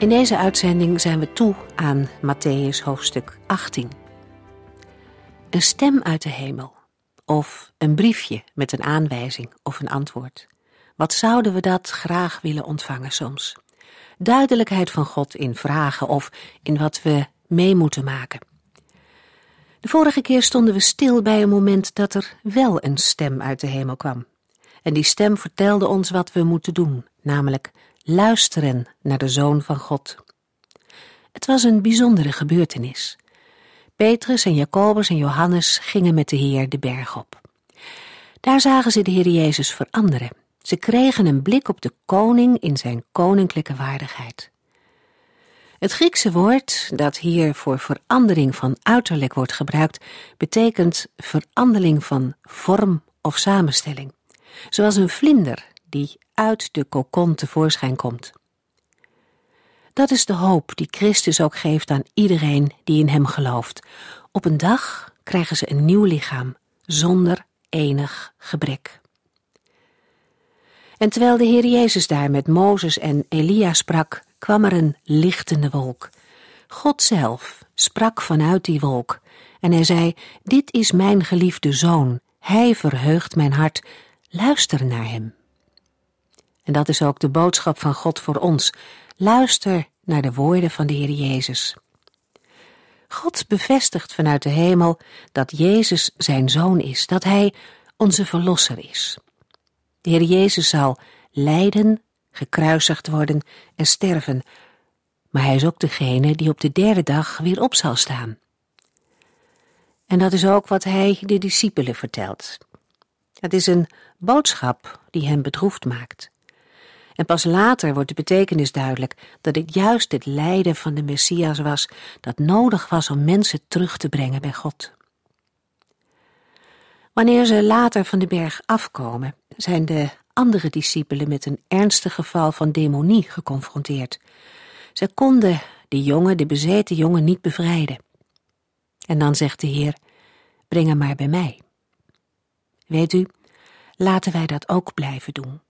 In deze uitzending zijn we toe aan Matthäus hoofdstuk 18. Een stem uit de hemel, of een briefje met een aanwijzing of een antwoord. Wat zouden we dat graag willen ontvangen soms? Duidelijkheid van God in vragen of in wat we mee moeten maken. De vorige keer stonden we stil bij een moment dat er wel een stem uit de hemel kwam. En die stem vertelde ons wat we moeten doen, namelijk luisteren naar de Zoon van God. Het was een bijzondere gebeurtenis. Petrus en Jacobus en Johannes gingen met de Heer de berg op. Daar zagen ze de Heer Jezus veranderen. Ze kregen een blik op de koning in zijn koninklijke waardigheid. Het Griekse woord dat hier voor verandering van uiterlijk wordt gebruikt, betekent verandering van vorm of samenstelling, zoals een vlinder die uit de kokon tevoorschijn komt. Dat is de hoop die Christus ook geeft aan iedereen die in hem gelooft. Op een dag krijgen ze een nieuw lichaam, zonder enig gebrek. En terwijl de Heer Jezus daar met Mozes en Elia sprak, kwam er een lichtende wolk. God zelf sprak vanuit die wolk en hij zei, dit is mijn geliefde zoon, hij verheugt mijn hart, luister naar hem. En dat is ook de boodschap van God voor ons. Luister naar de woorden van de Heer Jezus. God bevestigt vanuit de hemel dat Jezus zijn zoon is, dat Hij onze verlosser is. De Heer Jezus zal lijden, gekruisigd worden en sterven, maar Hij is ook degene die op de derde dag weer op zal staan. En dat is ook wat Hij de discipelen vertelt. Het is een boodschap die hem bedroefd maakt. En pas later wordt de betekenis duidelijk dat het juist het lijden van de Messias was dat nodig was om mensen terug te brengen bij God. Wanneer ze later van de berg afkomen, zijn de andere discipelen met een ernstig geval van demonie geconfronteerd. Ze konden de jongen, de bezeten jongen, niet bevrijden. En dan zegt de Heer, breng hem maar bij mij. Weet u, laten wij dat ook blijven doen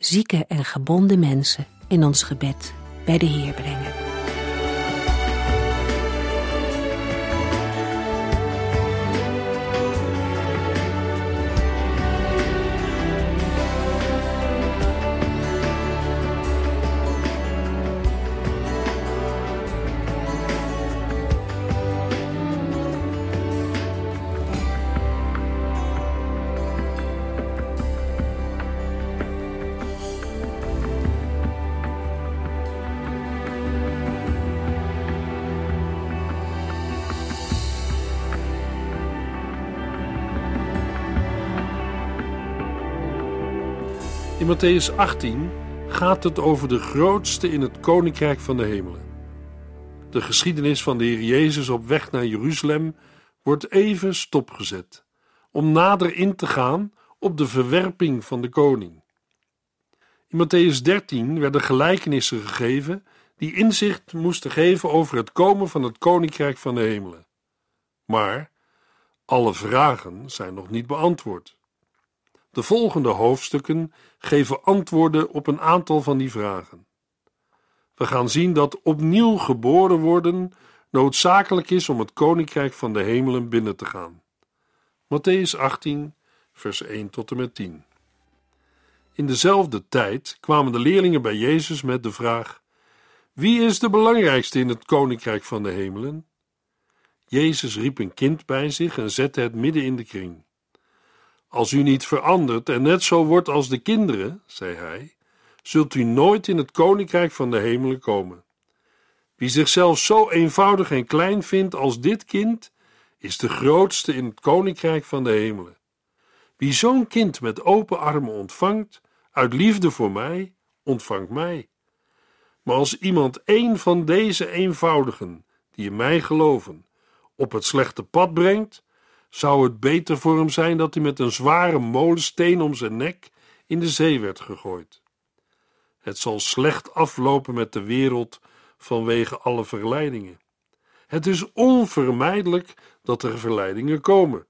zieke en gebonden mensen in ons gebed bij de Heer brengen. In Matthäus 18 gaat het over de grootste in het koninkrijk van de hemelen. De geschiedenis van de Heer Jezus op weg naar Jeruzalem wordt even stopgezet om nader in te gaan op de verwerping van de koning. In Matthäus 13 werden gelijkenissen gegeven die inzicht moesten geven over het komen van het koninkrijk van de hemelen. Maar alle vragen zijn nog niet beantwoord. De volgende hoofdstukken geven antwoorden op een aantal van die vragen. We gaan zien dat opnieuw geboren worden noodzakelijk is om het koninkrijk van de hemelen binnen te gaan. Matthäus 18, vers 1 tot en met 10. In dezelfde tijd kwamen de leerlingen bij Jezus met de vraag: Wie is de belangrijkste in het koninkrijk van de hemelen? Jezus riep een kind bij zich en zette het midden in de kring. Als u niet verandert en net zo wordt als de kinderen, zei hij, zult u nooit in het koninkrijk van de hemelen komen. Wie zichzelf zo eenvoudig en klein vindt als dit kind, is de grootste in het koninkrijk van de hemelen. Wie zo'n kind met open armen ontvangt, uit liefde voor mij, ontvangt mij. Maar als iemand één van deze eenvoudigen, die in mij geloven, op het slechte pad brengt, zou het beter voor hem zijn dat hij met een zware molensteen om zijn nek in de zee werd gegooid. Het zal slecht aflopen met de wereld vanwege alle verleidingen. Het is onvermijdelijk dat er verleidingen komen.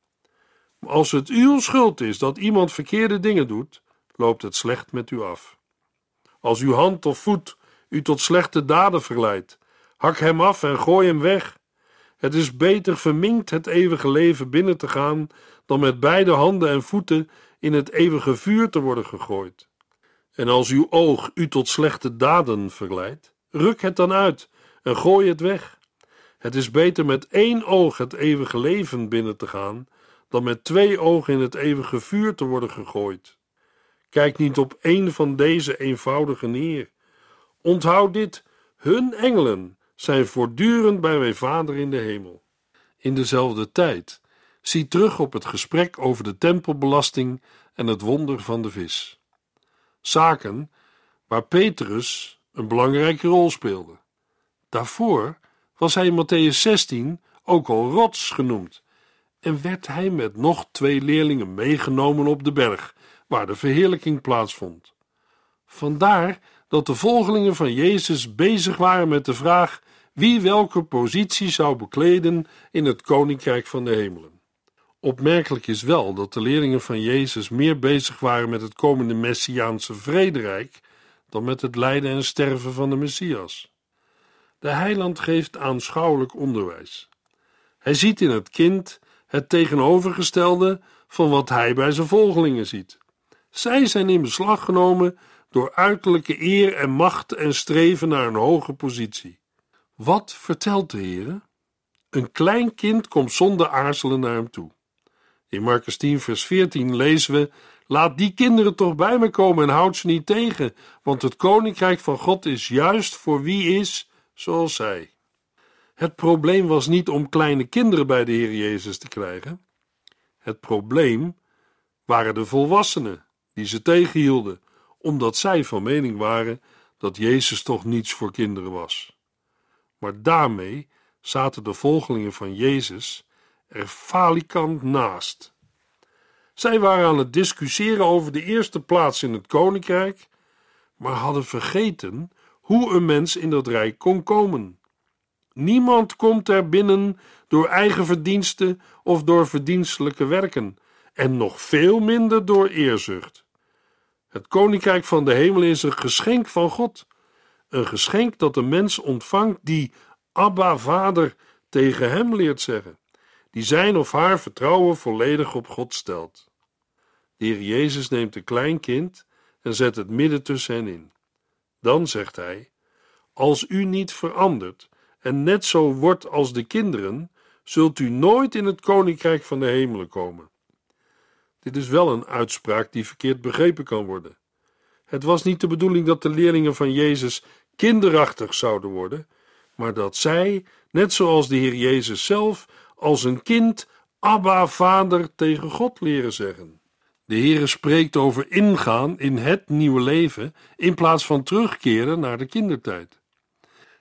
Maar als het uw schuld is dat iemand verkeerde dingen doet, loopt het slecht met u af. Als uw hand of voet u tot slechte daden verleidt, hak hem af en gooi hem weg. Het is beter verminkt het eeuwige leven binnen te gaan dan met beide handen en voeten in het eeuwige vuur te worden gegooid. En als uw oog u tot slechte daden verleidt, ruk het dan uit en gooi het weg. Het is beter met één oog het eeuwige leven binnen te gaan dan met twee ogen in het eeuwige vuur te worden gegooid. Kijk niet op één van deze eenvoudige neer. Onthoud dit: hun engelen zijn voortdurend bij mijn Vader in de hemel. In dezelfde tijd zie terug op het gesprek over de tempelbelasting en het wonder van de vis. Zaken waar Petrus een belangrijke rol speelde. Daarvoor was hij in Matthäus 16 ook al rots genoemd en werd hij met nog twee leerlingen meegenomen op de berg waar de verheerlijking plaatsvond. Vandaar dat de volgelingen van Jezus bezig waren met de vraag wie welke positie zou bekleden in het koninkrijk van de hemelen. Opmerkelijk is wel dat de leerlingen van Jezus meer bezig waren met het komende messiaanse vrederijk dan met het lijden en sterven van de Messias. De heiland geeft aanschouwelijk onderwijs. Hij ziet in het kind het tegenovergestelde van wat hij bij zijn volgelingen ziet. Zij zijn in beslag genomen door uiterlijke eer en macht en streven naar een hoge positie. Wat vertelt de Heer? Een klein kind komt zonder aarzelen naar hem toe. In Marcus 10, vers 14 lezen we: Laat die kinderen toch bij me komen en houd ze niet tegen, want het koninkrijk van God is juist voor wie is zoals zij. Het probleem was niet om kleine kinderen bij de Heer Jezus te krijgen. Het probleem waren de volwassenen die ze tegenhielden, omdat zij van mening waren dat Jezus toch niets voor kinderen was. Maar daarmee zaten de volgelingen van Jezus er falikant naast. Zij waren aan het discussiëren over de eerste plaats in het koninkrijk, maar hadden vergeten hoe een mens in dat rijk kon komen. Niemand komt er binnen door eigen verdiensten of door verdienstelijke werken, en nog veel minder door eerzucht. Het koninkrijk van de hemel is een geschenk van God, een geschenk dat de mens ontvangt die Abba Vader tegen hem leert zeggen, die zijn of haar vertrouwen volledig op God stelt. De Heer Jezus neemt een klein kind en zet het midden tussen hen in. Dan zegt hij: Als u niet verandert en net zo wordt als de kinderen, zult u nooit in het koninkrijk van de hemelen komen. Dit is wel een uitspraak die verkeerd begrepen kan worden. Het was niet de bedoeling dat de leerlingen van Jezus kinderachtig zouden worden, maar dat zij, net zoals de Heer Jezus zelf, als een kind Abba Vader tegen God leren zeggen. De Heere spreekt over ingaan in het nieuwe leven in plaats van terugkeren naar de kindertijd.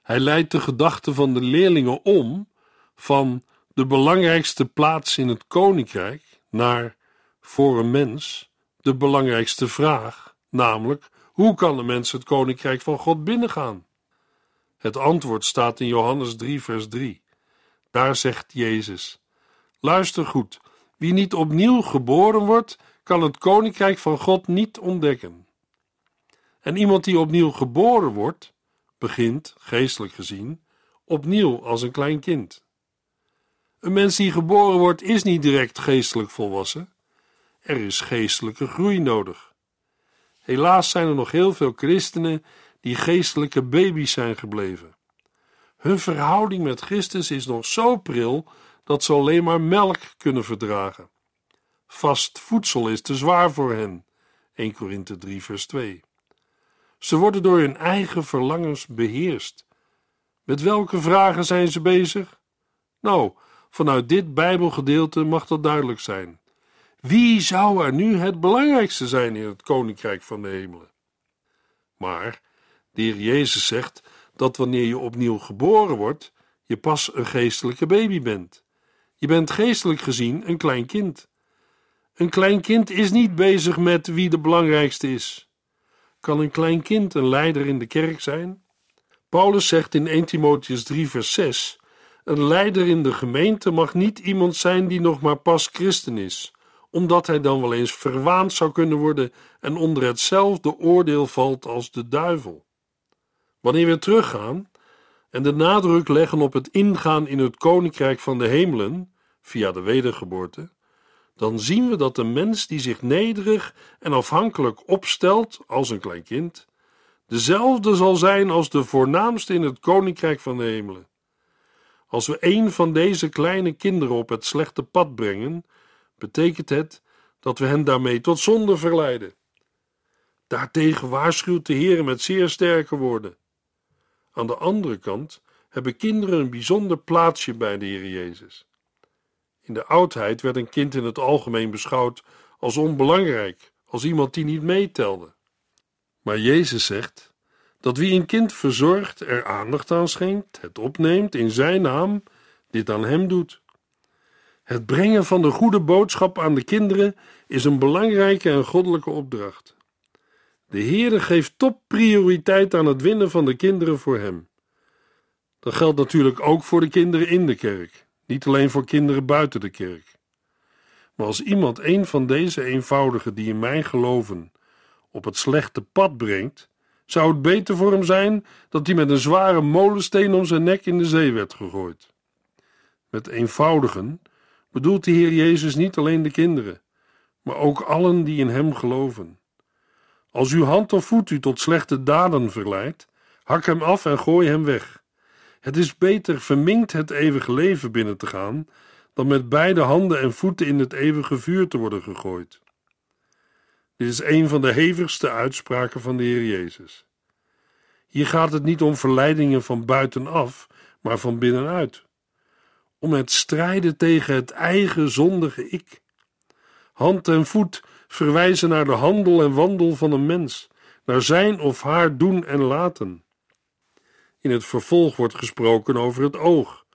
Hij leidt de gedachten van de leerlingen om van de belangrijkste plaats in het koninkrijk naar voor een mens de belangrijkste vraag, namelijk hoe kan een mens het koninkrijk van God binnengaan? Het antwoord staat in Johannes 3, vers 3. Daar zegt Jezus: Luister goed, wie niet opnieuw geboren wordt, kan het koninkrijk van God niet ontdekken. En iemand die opnieuw geboren wordt, begint, geestelijk gezien, opnieuw als een klein kind. Een mens die geboren wordt, is niet direct geestelijk volwassen. Er is geestelijke groei nodig. Helaas zijn er nog heel veel christenen die geestelijke baby's zijn gebleven. Hun verhouding met Christus is nog zo pril dat ze alleen maar melk kunnen verdragen. Vast voedsel is te zwaar voor hen. 1 Korinthe 3 vers 2. Ze worden door hun eigen verlangens beheerst. Met welke vragen zijn ze bezig? Nou, vanuit dit Bijbelgedeelte mag dat duidelijk zijn. Wie zou er nu het belangrijkste zijn in het koninkrijk van de hemelen? Maar de Jezus zegt dat wanneer je opnieuw geboren wordt, je pas een geestelijke baby bent. Je bent geestelijk gezien een klein kind. Een klein kind is niet bezig met wie de belangrijkste is. Kan een klein kind een leider in de kerk zijn? Paulus zegt in 1 Timotheus 3, vers 6: Een leider in de gemeente mag niet iemand zijn die nog maar pas christen is, omdat hij dan wel eens verwaand zou kunnen worden en onder hetzelfde oordeel valt als de duivel. Wanneer we teruggaan en de nadruk leggen op het ingaan in het koninkrijk van de hemelen via de wedergeboorte, dan zien we dat de mens die zich nederig en afhankelijk opstelt als een klein kind, dezelfde zal zijn als de voornaamste in het koninkrijk van de hemelen. Als we een van deze kleine kinderen op het slechte pad brengen, betekent het dat we hen daarmee tot zonde verleiden. Daartegen waarschuwt de Heer met zeer sterke woorden. Aan de andere kant hebben kinderen een bijzonder plaatsje bij de Heer Jezus. In de oudheid werd een kind in het algemeen beschouwd als onbelangrijk, als iemand die niet meetelde. Maar Jezus zegt dat wie een kind verzorgt, er aandacht aan schenkt, het opneemt in zijn naam, dit aan hem doet. Het brengen van de goede boodschap aan de kinderen is een belangrijke en goddelijke opdracht. De Heere geeft topprioriteit aan het winnen van de kinderen voor hem. Dat geldt natuurlijk ook voor de kinderen in de kerk, niet alleen voor kinderen buiten de kerk. Maar als iemand een van deze eenvoudigen die in mij geloven op het slechte pad brengt, zou het beter voor hem zijn dat hij met een zware molensteen om zijn nek in de zee werd gegooid. Met eenvoudigen bedoelt de Heer Jezus niet alleen de kinderen, maar ook allen die in Hem geloven. Als uw hand of voet u tot slechte daden verleidt, hak hem af en gooi hem weg. Het is beter verminkt het eeuwige leven binnen te gaan, dan met beide handen en voeten in het eeuwige vuur te worden gegooid. Dit is een van de hevigste uitspraken van de Heer Jezus. Hier gaat het niet om verleidingen van buitenaf, maar van binnenuit. Om het strijden tegen het eigen zondige ik. Hand en voet verwijzen naar de handel en wandel van een mens, naar zijn of haar doen en laten. In het vervolg wordt gesproken over het oog.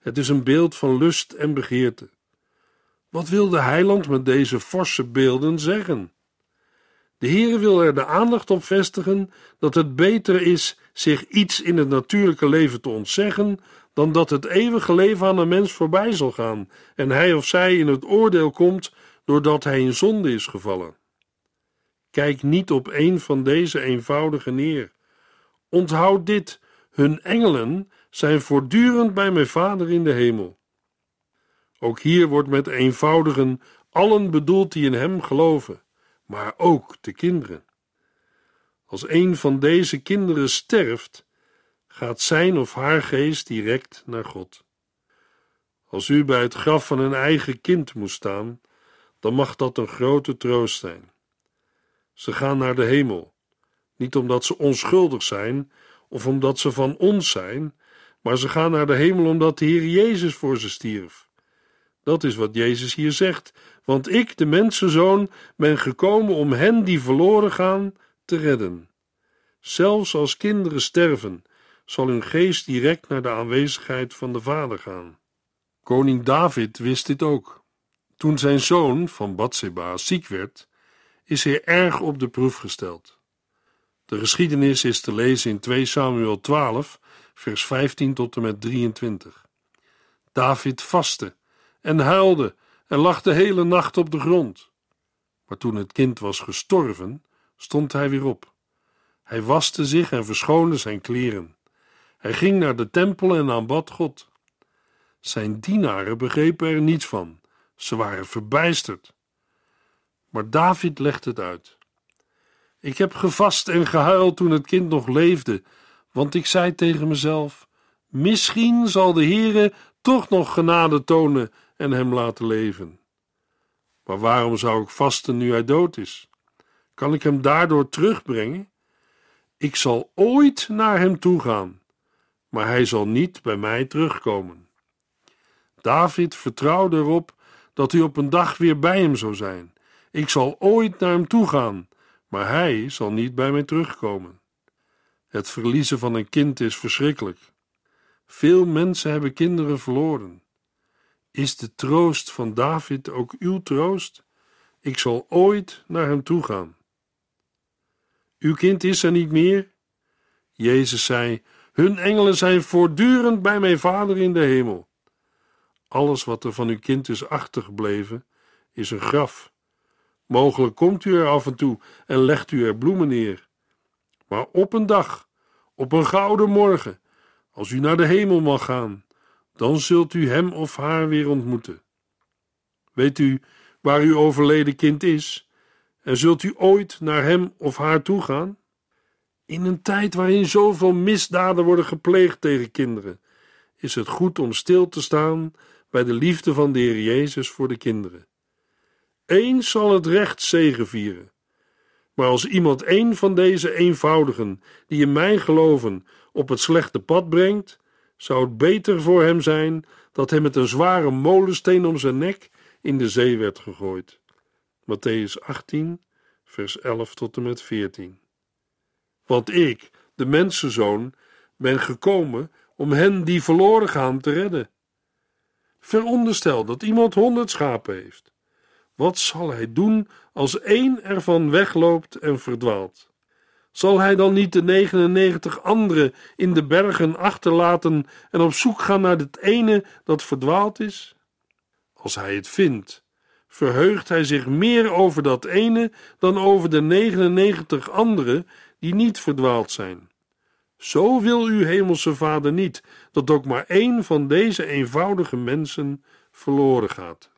Het is een beeld van lust en begeerte. Wat wil de heiland met deze forse beelden zeggen? De Heere wil er de aandacht op vestigen dat het beter is zich iets in het natuurlijke leven te ontzeggen, dan dat het eeuwige leven aan een mens voorbij zal gaan en hij of zij in het oordeel komt doordat hij in zonde is gevallen. Kijk niet op een van deze eenvoudige neer. Onthoud dit: hun engelen zijn voortdurend bij mijn Vader in de hemel. Ook hier wordt met eenvoudigen allen bedoeld die in Hem geloven, maar ook de kinderen. Als een van deze kinderen sterft, gaat zijn of haar geest direct naar God. Als u bij het graf van een eigen kind moest staan, dan mag dat een grote troost zijn. Ze gaan naar de hemel, niet omdat ze onschuldig zijn of omdat ze van ons zijn, maar ze gaan naar de hemel omdat de Heer Jezus voor ze stierf. Dat is wat Jezus hier zegt, want ik, de mensenzoon, ben gekomen om hen die verloren gaan te redden. Zelfs als kinderen sterven, zal hun geest direct naar de aanwezigheid van de Vader gaan. Koning David wist dit ook. Toen zijn zoon van Batseba ziek werd, is hij erg op de proef gesteld. De geschiedenis is te lezen in 2 Samuel 12, vers 15 tot en met 23. David vastte en huilde en lag de hele nacht op de grond. Maar toen het kind was gestorven, stond hij weer op. Hij waste zich en verschoonde zijn kleren. Hij ging naar de tempel en aanbad God. Zijn dienaren begrepen er niets van ze waren verbijsterd. Maar David legt het uit. Ik heb gevast en gehuild toen het kind nog leefde, want ik zei tegen mezelf: Misschien zal de Heere toch nog genade tonen en hem laten leven. Maar waarom zou ik vasten nu hij dood is? Kan ik hem daardoor terugbrengen? Ik zal ooit naar hem toe gaan, maar hij zal niet bij mij terugkomen. David vertrouwde erop dat hij op een dag weer bij hem zou zijn. Ik zal ooit naar hem toe gaan, maar hij zal niet bij mij terugkomen. Het verliezen van een kind is verschrikkelijk. Veel mensen hebben kinderen verloren. Is de troost van David ook uw troost? Ik zal ooit naar hem toe gaan. Uw kind is er niet meer? Jezus zei: Hun engelen zijn voortdurend bij mijn Vader in de hemel. Alles wat er van uw kind is achtergebleven, is een graf. Mogelijk komt u er af en toe en legt u er bloemen neer. Maar op een dag, op een gouden morgen, als u naar de hemel mag gaan, dan zult u hem of haar weer ontmoeten. Weet u waar uw overleden kind is? En zult u ooit naar hem of haar toe gaan? In een tijd waarin zoveel misdaden worden gepleegd tegen kinderen, is het goed om stil te staan bij de liefde van de Heer Jezus voor de kinderen. Eens zal het recht zegevieren. Maar als iemand een van deze eenvoudigen, die in mij geloven, op het slechte pad brengt, zou het beter voor hem zijn dat hij met een zware molensteen om zijn nek in de zee werd gegooid. Matthäus 18, vers 11 tot en met 14. Want ik, de mensenzoon, ben gekomen om hen die verloren gaan te redden. Veronderstel dat iemand honderd schapen heeft. Wat zal hij doen als één ervan wegloopt en verdwaalt? Zal hij dan niet de 99 andere in de bergen achterlaten en op zoek gaan naar het ene dat verdwaald is? Als hij het vindt, verheugt hij zich meer over dat ene dan over de 99 andere die niet verdwaald zijn. Zo wil uw hemelse Vader niet dat ook maar één van deze eenvoudige mensen verloren gaat.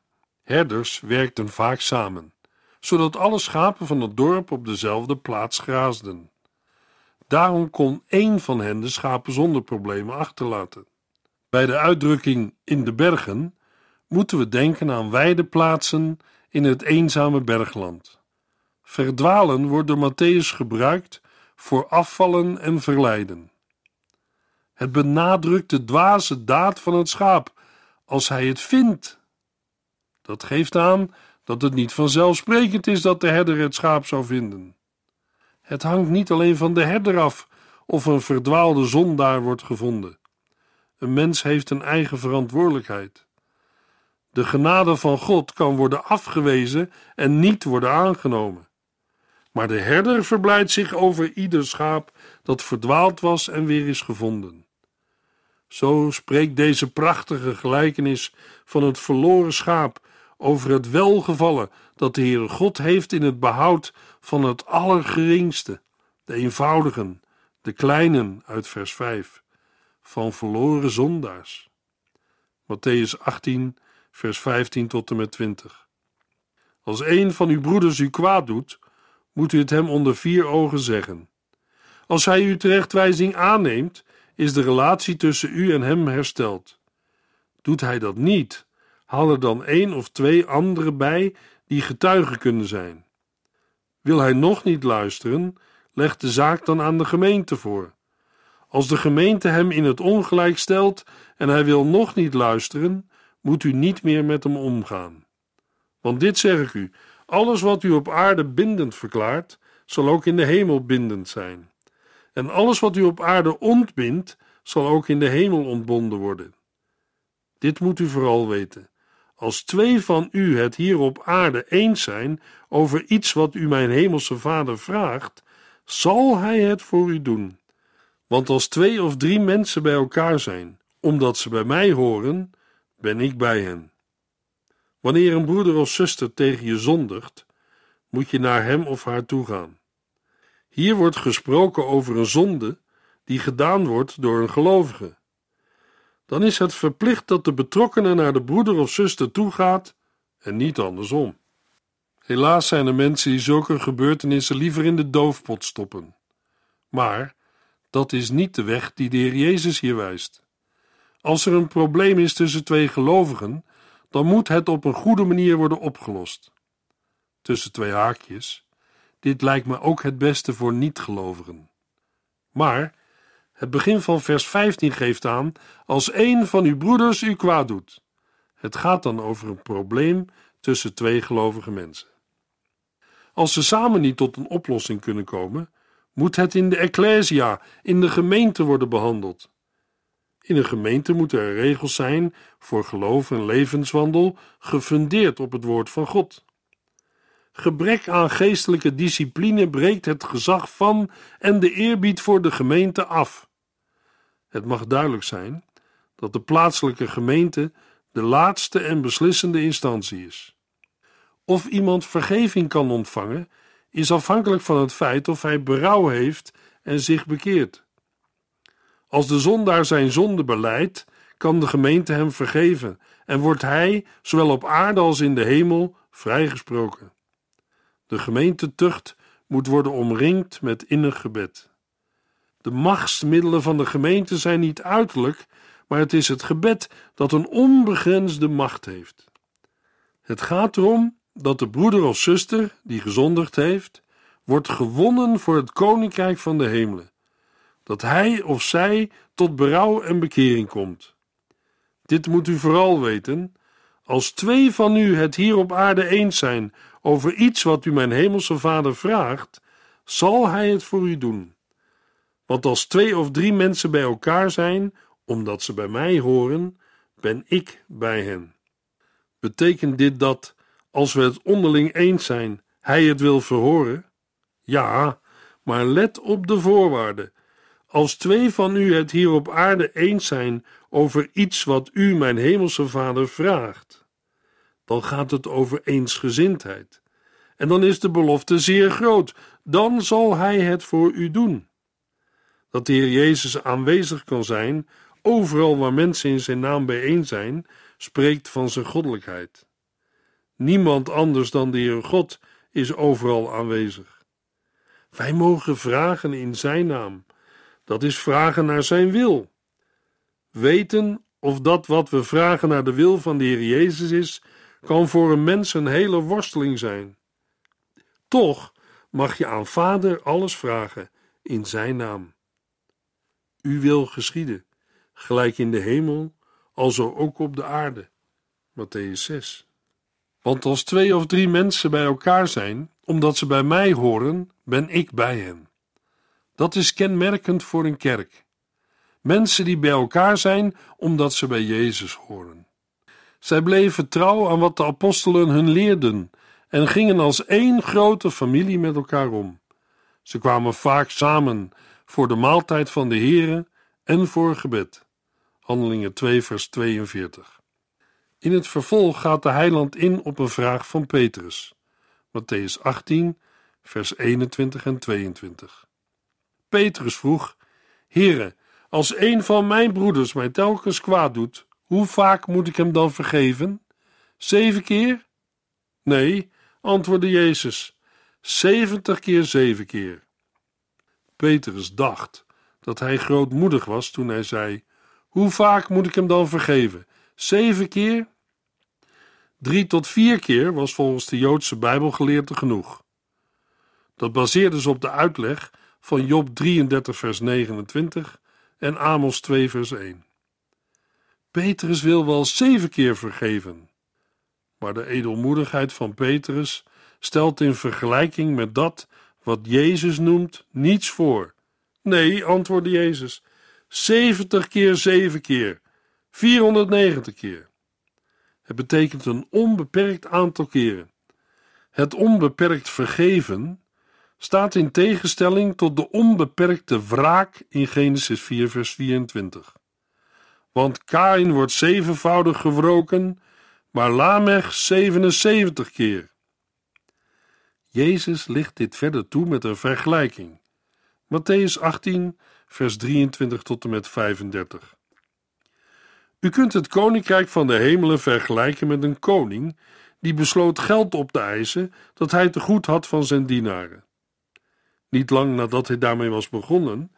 Herders werkten vaak samen, zodat alle schapen van het dorp op dezelfde plaats graasden. Daarom kon één van hen de schapen zonder problemen achterlaten. Bij de uitdrukking in de bergen moeten we denken aan wijde plaatsen in het eenzame bergland. Verdwalen wordt door Matthäus gebruikt voor afvallen en verleiden. Het benadrukt de dwaze daad van het schaap als hij het vindt. Dat geeft aan dat het niet vanzelfsprekend is dat de herder het schaap zou vinden. Het hangt niet alleen van de herder af of een verdwaalde zondaar wordt gevonden. Een mens heeft een eigen verantwoordelijkheid. De genade van God kan worden afgewezen en niet worden aangenomen. Maar de herder verblijdt zich over ieder schaap dat verdwaald was en weer is gevonden. Zo spreekt deze prachtige gelijkenis van het verloren schaap over het welgevallen dat de Heere God heeft in het behoud van het allergeringste, de eenvoudigen, de kleinen uit vers 5, van verloren zondaars. Matthäus 18, vers 15 tot en met 20. Als een van uw broeders u kwaad doet, moet u het hem onder vier ogen zeggen. Als hij uw terechtwijzing aanneemt, is de relatie tussen u en hem hersteld. Doet hij dat niet, haal er dan één of twee anderen bij die getuigen kunnen zijn. Wil hij nog niet luisteren, leg de zaak dan aan de gemeente voor. Als de gemeente hem in het ongelijk stelt en hij wil nog niet luisteren, moet u niet meer met hem omgaan. Want dit zeg ik u: alles wat u op aarde bindend verklaart, zal ook in de hemel bindend zijn. En alles wat u op aarde ontbindt, zal ook in de hemel ontbonden worden. Dit moet u vooral weten. Als twee van u het hier op aarde eens zijn over iets wat u mijn hemelse Vader vraagt, zal hij het voor u doen. Want als twee of drie mensen bij elkaar zijn, omdat ze bij mij horen, ben ik bij hen. Wanneer een broeder of zuster tegen je zondigt, moet je naar hem of haar toe gaan. Hier wordt gesproken over een zonde die gedaan wordt door een gelovige. Dan is het verplicht dat de betrokkenen naar de broeder of zuster toegaat en niet andersom. Helaas zijn er mensen die zulke gebeurtenissen liever in de doofpot stoppen. Maar dat is niet de weg die de Heer Jezus hier wijst. Als er een probleem is tussen twee gelovigen, dan moet het op een goede manier worden opgelost. Tussen twee haakjes. Dit lijkt me ook het beste voor niet-gelovigen. Maar het begin van vers 15 geeft aan: als een van uw broeders u kwaad doet. Het gaat dan over een probleem tussen twee gelovige mensen. Als ze samen niet tot een oplossing kunnen komen, moet het in de ecclesia, in de gemeente worden behandeld. In een gemeente moeten er regels zijn voor geloof en levenswandel, gefundeerd op het woord van God. Gebrek aan geestelijke discipline breekt het gezag van en de eerbied voor de gemeente af. Het mag duidelijk zijn dat de plaatselijke gemeente de laatste en beslissende instantie is. Of iemand vergeving kan ontvangen, is afhankelijk van het feit of hij berouw heeft en zich bekeert. Als de zondaar zijn zonde beleidt, kan de gemeente hem vergeven en wordt hij, zowel op aarde als in de hemel, vrijgesproken. De gemeentetucht moet worden omringd met innig gebed. De machtsmiddelen van de gemeente zijn niet uiterlijk, maar het is het gebed dat een onbegrensde macht heeft. Het gaat erom dat de broeder of zuster die gezondigd heeft, wordt gewonnen voor het koninkrijk van de hemelen. Dat hij of zij tot berouw en bekering komt. Dit moet u vooral weten. Als twee van u het hier op aarde eens zijn over iets wat u mijn hemelse Vader vraagt, zal hij het voor u doen. Want als twee of drie mensen bij elkaar zijn, omdat ze bij mij horen, ben ik bij hen. Betekent dit dat, als we het onderling eens zijn, hij het wil verhoren? Ja, maar let op de voorwaarden. Als twee van u het hier op aarde eens zijn over iets wat u, mijn hemelse Vader, vraagt, dan gaat het over eensgezindheid. En dan is de belofte zeer groot. Dan zal Hij het voor u doen. Dat de Heer Jezus aanwezig kan zijn, overal waar mensen in Zijn naam bijeen zijn, spreekt van Zijn goddelijkheid. Niemand anders dan de Heer God is overal aanwezig. Wij mogen vragen in Zijn naam. Dat is vragen naar Zijn wil. Weten of dat wat we vragen naar de wil van de Heer Jezus is, kan voor een mens een hele worsteling zijn. Toch mag je aan Vader alles vragen in Zijn naam. U wil geschieden, gelijk in de hemel, alzo ook op de aarde. Matthäus 6. Want als twee of drie mensen bij elkaar zijn, omdat ze bij mij horen, ben ik bij hen. Dat is kenmerkend voor een kerk. Mensen die bij elkaar zijn omdat ze bij Jezus horen. Zij bleven trouw aan wat de apostelen hun leerden en gingen als één grote familie met elkaar om. Ze kwamen vaak samen voor de maaltijd van de Here en voor gebed. Handelingen 2 vers 42. In het vervolg gaat de heiland in op een vraag van Petrus. Matthäus 18 vers 21 en 22. Petrus vroeg: Here, als een van mijn broeders mij telkens kwaad doet, hoe vaak moet ik hem dan vergeven? Zeven keer? Nee, antwoordde Jezus, zeventig keer zeven keer. Petrus dacht dat hij grootmoedig was toen hij zei: Hoe vaak moet ik hem dan vergeven? Zeven keer? Drie tot vier keer was volgens de Joodse Bijbelgeleerde genoeg. Dat baseerde ze op de uitleg van Job 33, vers 29 en Amos 2, vers 1. Petrus wil wel zeven keer vergeven, maar de edelmoedigheid van Petrus stelt in vergelijking met dat wat Jezus noemt niets voor. Nee, antwoordde Jezus, 70 keer zeven keer, 490 keer. Het betekent een onbeperkt aantal keren. Het onbeperkt vergeven staat in tegenstelling tot de onbeperkte wraak in Genesis 4, vers 24. Want Kain wordt zevenvoudig gewroken maar Lamech 77 keer. Jezus licht dit verder toe met een vergelijking. Matthäus 18, vers 23 tot en met 35. U kunt het koninkrijk van de hemelen vergelijken met een koning die besloot geld op te eisen dat hij te goed had van zijn dienaren. Niet lang nadat hij daarmee was begonnen,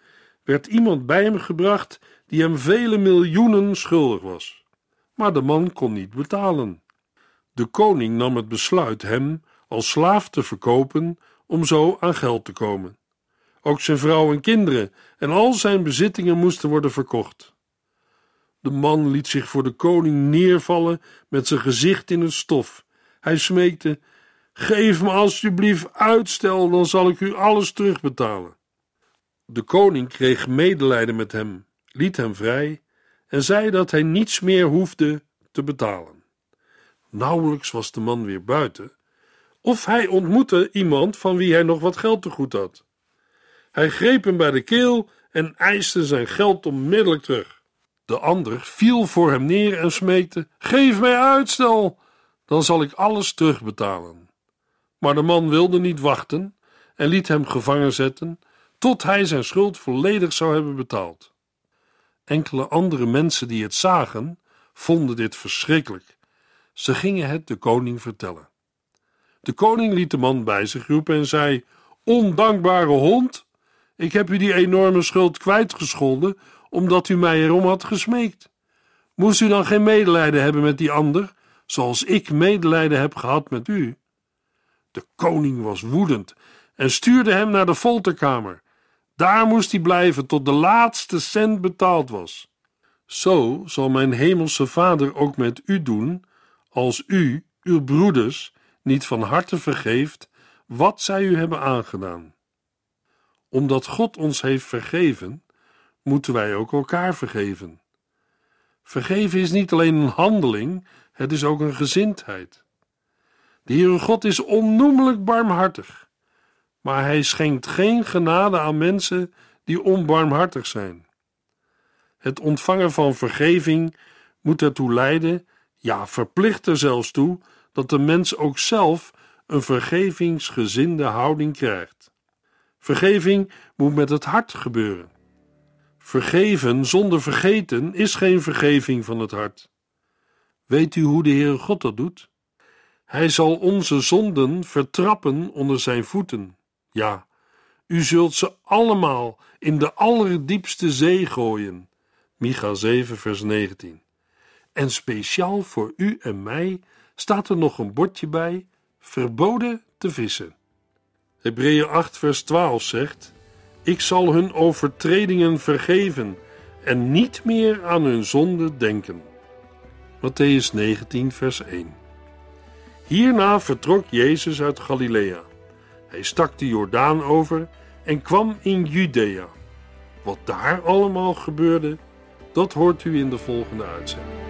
werd iemand bij hem gebracht die hem vele miljoenen schuldig was maar de man kon niet betalen. De koning nam het besluit hem als slaaf te verkopen om zo aan geld te komen. Ook zijn vrouw en kinderen en al zijn bezittingen moesten worden verkocht. De man liet zich voor de koning neervallen met zijn gezicht in het stof. Hij smeekte: Geef me alsjeblieft uitstel, dan zal ik u alles terugbetalen. De koning kreeg medelijden met hem, liet hem vrij en zei dat hij niets meer hoefde te betalen. Nauwelijks was de man weer buiten, of hij ontmoette iemand van wie hij nog wat geld te goed had. Hij greep hem bij de keel en eiste zijn geld onmiddellijk terug. De ander viel voor hem neer en smeekte: Geef mij uitstel, dan zal ik alles terugbetalen. Maar de man wilde niet wachten en liet hem gevangen zetten tot hij zijn schuld volledig zou hebben betaald. Enkele andere mensen die het zagen, vonden dit verschrikkelijk. Ze gingen het de koning vertellen. De koning liet de man bij zich roepen en zei: Ondankbare hond, ik heb u die enorme schuld kwijtgescholden omdat u mij erom had gesmeekt. Moest u dan geen medelijden hebben met die ander, zoals ik medelijden heb gehad met u? De koning was woedend en stuurde hem naar de folterkamer. Daar moest hij blijven tot de laatste cent betaald was. Zo zal mijn hemelse vader ook met u doen, als u, uw broeders, niet van harte vergeeft wat zij u hebben aangedaan. Omdat God ons heeft vergeven, moeten wij ook elkaar vergeven. Vergeven is niet alleen een handeling, het is ook een gezindheid. De Heere God is onnoemelijk barmhartig, maar Hij schenkt geen genade aan mensen die onbarmhartig zijn. Het ontvangen van vergeving moet ertoe leiden, ja, verplicht er zelfs toe, dat de mens ook zelf een vergevingsgezinde houding krijgt. Vergeving moet met het hart gebeuren. Vergeven zonder vergeten is geen vergeving van het hart. Weet u hoe de Heere God dat doet? Hij zal onze zonden vertrappen onder zijn voeten. Ja, u zult ze allemaal in de allerdiepste zee gooien. Micha 7, vers 19. En speciaal voor u en mij staat er nog een bordje bij: verboden te vissen. Hebreeën 8, vers 12 zegt: Ik zal hun overtredingen vergeven en niet meer aan hun zonde denken. Matthäus 19, vers 1. Hierna vertrok Jezus uit Galilea. Hij stak de Jordaan over en kwam in Judea. Wat daar allemaal gebeurde, dat hoort u in de volgende uitzending.